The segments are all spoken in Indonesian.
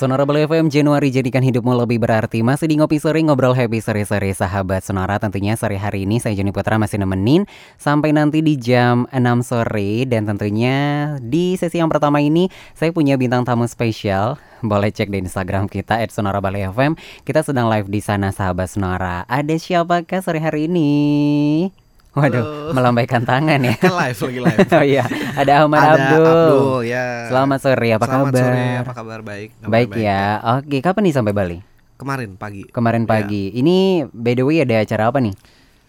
Sonora Bali FM Januari jadikan hidupmu lebih berarti. Masih di Ngopi Sore ngobrol happy sore-sore sahabat Sonora. Tentunya sore hari ini saya Joni Putra masih nemenin Sampai nanti di jam 6 sore. Dan tentunya di sesi yang pertama ini Saya punya bintang tamu spesial. Boleh cek di Instagram kita At Sonora Bali FM Kita sedang live di sana sahabat Sonora. Ada siapakah sore hari ini? Waduh, Halo. melambaikan tangan ya. Live lagi live. oh iya, ada Ahmad Ada Abdul. Abdul ya. Selamat sore, apa Selamat kabar? sore, apa kabar? Baik. kabar Baik ya. Oke, kapan nih sampai Bali? Kemarin pagi. Kemarin Ya. pagi. Ini by the way ada acara apa nih?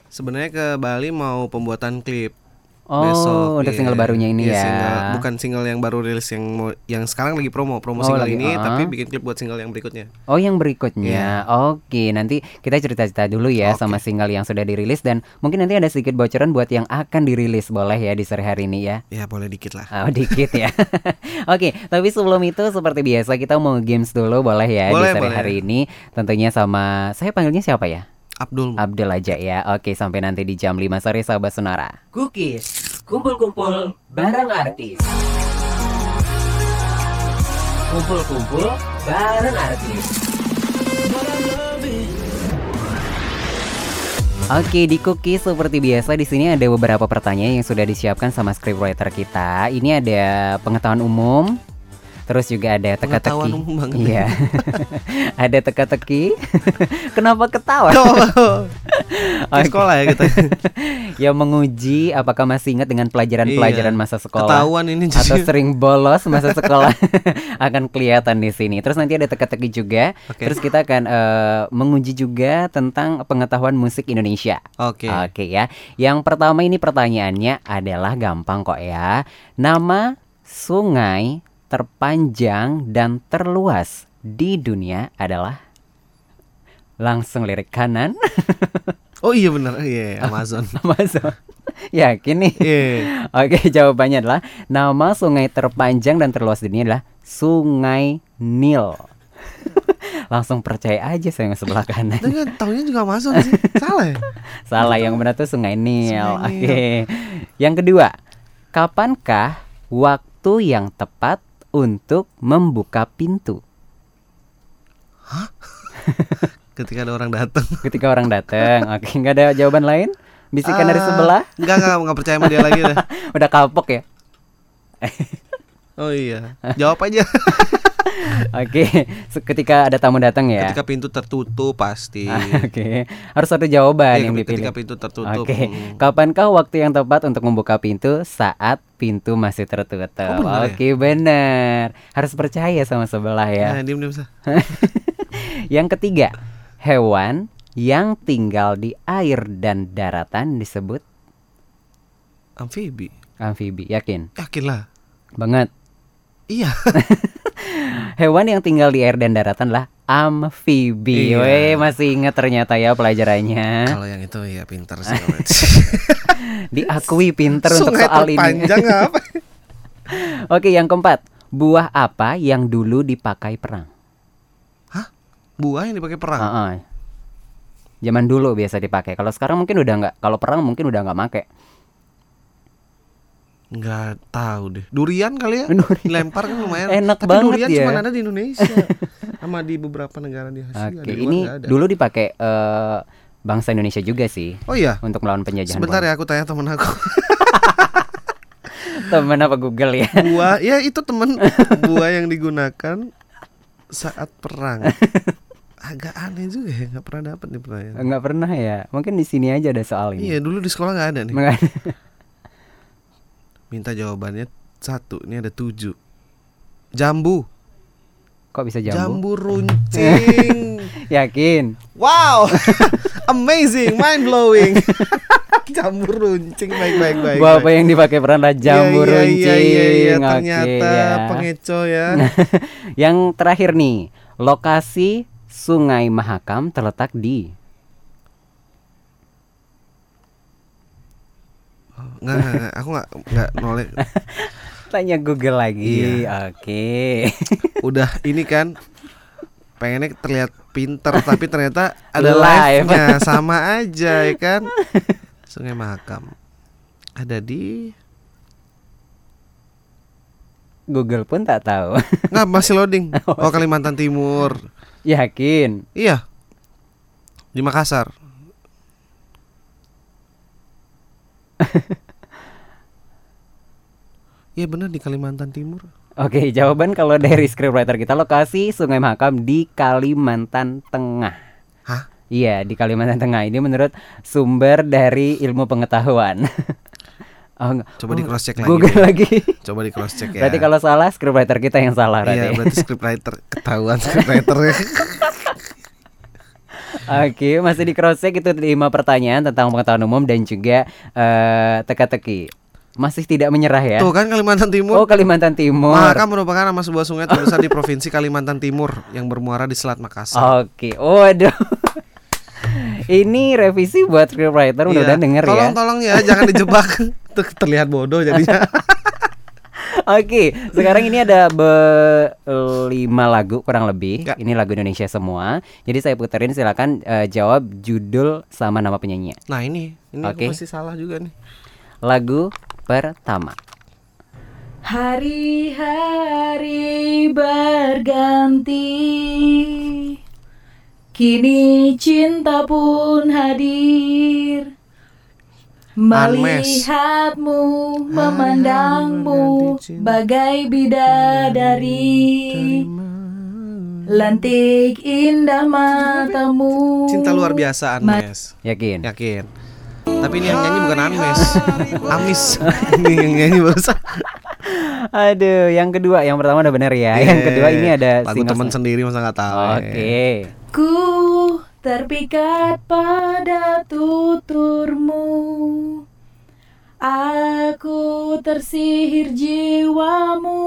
Sebenarnya ke Bali mau pembuatan klip. Oh, besok, untuk iya. single barunya ini Iya, ya. single- bukan single yang baru rilis yang mau, yang sekarang lagi promo, promo Oh, single lagi, ini ah. tapi bikin klip buat single yang berikutnya. Oh, yang berikutnya. Oke, nanti kita cerita-cerita dulu ya Oke. sama single yang sudah dirilis dan mungkin nanti ada sedikit bocoran buat yang akan dirilis boleh ya di sore hari ini ya. Ya boleh dikit lah. Oh, dikit ya. Oke, tapi sebelum itu seperti biasa kita mau games dulu boleh ya di Boleh, sore boleh. hari ini. Tentunya sama saya panggilnya siapa ya? Abdul. Abdul aja ya. Oke, sampai nanti di jam 5 sore sahabat Sonora. Cookies, kumpul-kumpul bareng artis. Kumpul-kumpul bareng artis. Oke, di cookies seperti biasa di sini ada beberapa pertanyaan yang sudah disiapkan sama scriptwriter kita. Ini ada pengetahuan umum, terus juga ada teka-teki. Ya. Iya. ada teka-teki. Kenapa ketawa? Oh. Di sekolah ya kita. yang menguji apakah masih ingat dengan pelajaran-pelajaran Iya. masa sekolah Ketahuan ini atau jadi. sering bolos masa sekolah akan kelihatan di sini. Terus nanti ada teka-teki juga. Oke. Terus kita akan eh, menguji juga tentang pengetahuan musik Indonesia. Oke. Oke ya. Yang pertama ini pertanyaannya adalah gampang kok ya. Nama sungai terpanjang dan terluas di dunia adalah langsung lirik kanan Oh iya benar. Iya, Amazon. Amazon. Yakin nih? Iya. Oke, jawabannya adalah nama sungai terpanjang dan terluas di dunia adalah Sungai Nil. Langsung percaya aja saya yang sebelah kanan. Dengan tahunya juga Amazon sih. Salah ya? Salah yang benar tuh Sungai Nil. Sungai Nil. Oke. Yang kedua, kapankah waktu yang tepat untuk membuka pintu? Ketika ada orang datang. Ketika orang datang. Oke, nggak ada jawaban lain? Bisikan dari Ah, sebelah? Enggak, enggak, enggak percaya sama dia lagi dah. Udah kapok ya? Oh iya. Jawab aja. Oke, se- ketika ada tamu datang ya. Ketika pintu tertutup pasti. Oke, harus ada jawaban Iya, yang ketika dipilih. pintu tertutup. Oke, Mm. kapankah waktu yang tepat untuk membuka pintu saat pintu masih tertutup? Oh, ya? Oke, benar. Harus percaya sama sebelah ya. Nah, diem diem yang ketiga, hewan yang tinggal di air dan daratan disebut Amfibi. amfibi. Yakin? Yakin lah. Banget. Iya. Hewan yang tinggal di air dan daratan lah amfibi. Iya. Weh, masih ingat ternyata ya pelajarannya. Kalau yang itu ya pintar sih. Diakui pinter untuk soal ini. terpanjang apa? Oke, yang keempat. Buah apa yang dulu dipakai perang? Buah yang dipakai perang. Heeh. Zaman dulu biasa dipakai. Kalau sekarang mungkin udah nggak. Kalau perang mungkin udah nggak make. Enggak tahu deh. Durian kali ya? Durian. Lempar kan lumayan. Enak Tapi banget durian ya. cuma ada di Indonesia. Sama di beberapa negara di Asia. Oke, ini nggak ada. dulu dipakai eh, bangsa Indonesia juga sih Oh iya. untuk melawan penjajahan. Sebentar ya aku tanya temen aku. Temen apa Google ya? buah ya itu temen buah yang digunakan saat perang agak aneh juga ya nggak pernah dapat nih pertanyaan Nggak pernah ya. Mungkin di sini aja ada soal ini. iya dulu di sekolah nggak ada nih Nggak- minta jawabannya satu ini ada tujuh jambu Kok bisa jambu? jambu runcing Yakin? wow amazing mind blowing jambu runcing baik baik baik apa baik. yang dipakai perang lah Iya, jambu iya, runcing. iya, iya, iya, Oke, ternyata ya. pengeco ya Yang terakhir nih, lokasi Sungai Mahakam terletak di nggak nggak, nggak, aku nggak nggak nolak Tanya Google lagi. Iya. Oke. udah ini kan pengennya terlihat pinter tapi ternyata ada Live. live-nya sama aja ya kan Sungai Mahakam ada di Google pun tak tahu. Nggak masih loading. Oh Kalimantan Timur. Yakin? Iya. Di Makassar. Iya benar di Kalimantan Timur. Oke, jawaban kalau dari scriptwriter kita lokasi Sungai Mahakam di Kalimantan Tengah. Hah? Iya, di Kalimantan Tengah. Ini menurut sumber dari ilmu pengetahuan. oh, enggak. Coba di cross check lagi. Google deh. lagi. Coba di cross check ya. Berarti kalau salah scriptwriter kita yang salah Iya, berarti. berarti scriptwriter ketahuan scriptwriternya. Oke, masih di cross check itu lima pertanyaan tentang pengetahuan umum dan juga eh, teka-teki. Masih tidak menyerah ya. Tuh kan Kalimantan Oh, Timur. Kalimantan Timur. Mahakam merupakan nama sebuah sungai terbesar di provinsi Kalimantan Timur yang bermuara di Selat Makassar. Oke, waduh. Ini revisi buat scriptwriter mudah-mudahan Iya. denger ya. Tolong tolong ya, jangan dijebak. Tuh terlihat bodoh jadinya. Oke, sekarang ini ada be- lima lagu kurang lebih. Ya. Ini lagu Indonesia semua. Jadi saya puterin silakan eh, jawab judul sama nama penyanyi. Nah ini, ini Oke. aku pasti salah juga nih. Lagu pertama. Hari-hari berganti Kini cinta pun hadir Melihatmu, memandangmu Bagai bidadari Lantik indah matamu Cinta luar biasa Anmes. Yakin? Yakin. Tapi ini yang nyanyi bukan Anmes. Amis. ini yang nyanyi barusan. Aduh, yang kedua, yang pertama udah benar ya. Yang kedua ini ada lagu teman sendiri masa nggak tahu. Oke. Ku terpikat pada tuturmu Aku tersihir jiwamu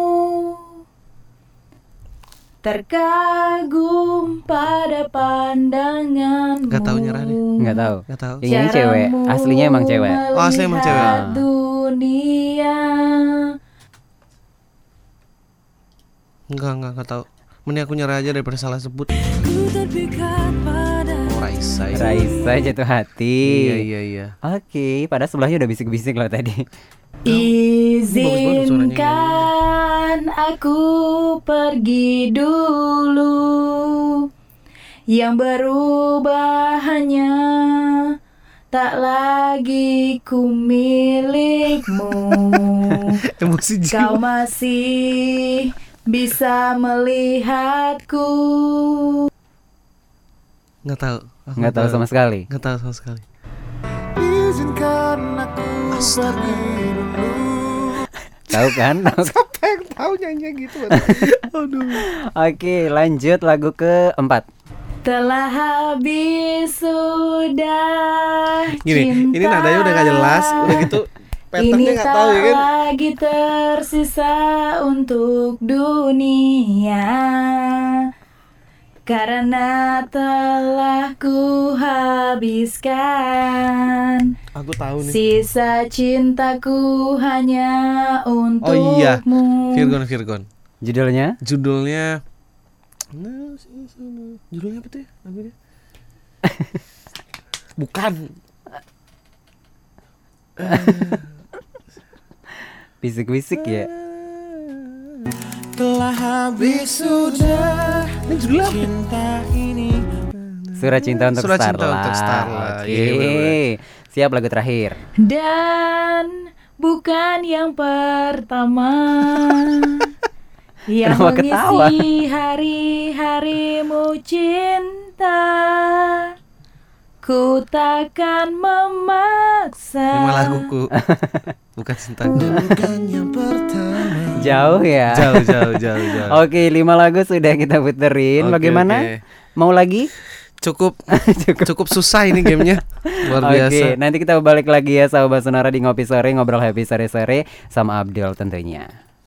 Terkagum pada pandanganmu Nggak tahu nyerah deh. Nggak tahu. Nggak tahu. Yang nyanyi cewek, aslinya emang cewek. Oh, aslinya emang cewek. dunia Enggak, enggak, enggak tahu. Mending aku nyerah aja daripada salah sebut. Ku terpikat pada Raisa. ini. Raisa jatuh hati. Iya, iya, iya. Oke, padahal sebelahnya udah bisik-bisik loh tadi. Izinkan aku pergi dulu Yang berubah hanya Tak lagi ku milikmu Emosi Kau masih bisa melihatku Nggak tahu. Aku Nggak tahu sama sekali. Nggak tahu sama sekali. Tahu kan? Tahu kan? Apa yang tahu nyanyi gitu? Aduh. Oke, lanjut lagu keempat. Telah habis sudah Gini, ini cinta. nadanya udah nggak jelas, udah gitu Ini patternnya nggak tak tahu ya kan? lagi tersisa untuk dunia Karena telah ku habiskan Aku tahu nih. Sisa cintaku hanya untukmu Oh iya, Virgon Virgon. Judulnya? Judulnya Nah. Judulnya apa tuh ya? Lagunya? Bukan. Bisik-bisik ya. Telah habis sudah cinta ini Surat cinta untuk Surat Cinta Starla. untuk Starla. Oke. Iya, bener-bener. Siap lagu terakhir. Dan bukan yang pertama Yang Kenapa ketawa? mengisi hari-harimu cinta Ku takkan memaksa Lima laguku. Bukan pertama Jauh ya. jauh, jauh, jauh, jauh. Oke, lima lagu sudah kita puterin. Oke, Bagaimana? oke. Mau lagi? Cukup cukup susah ini gamenya. Luar Oke, biasa. nanti kita balik lagi ya sahabat sonora di ngopi sore ngobrol happy sore-sore sama Abdul tentunya.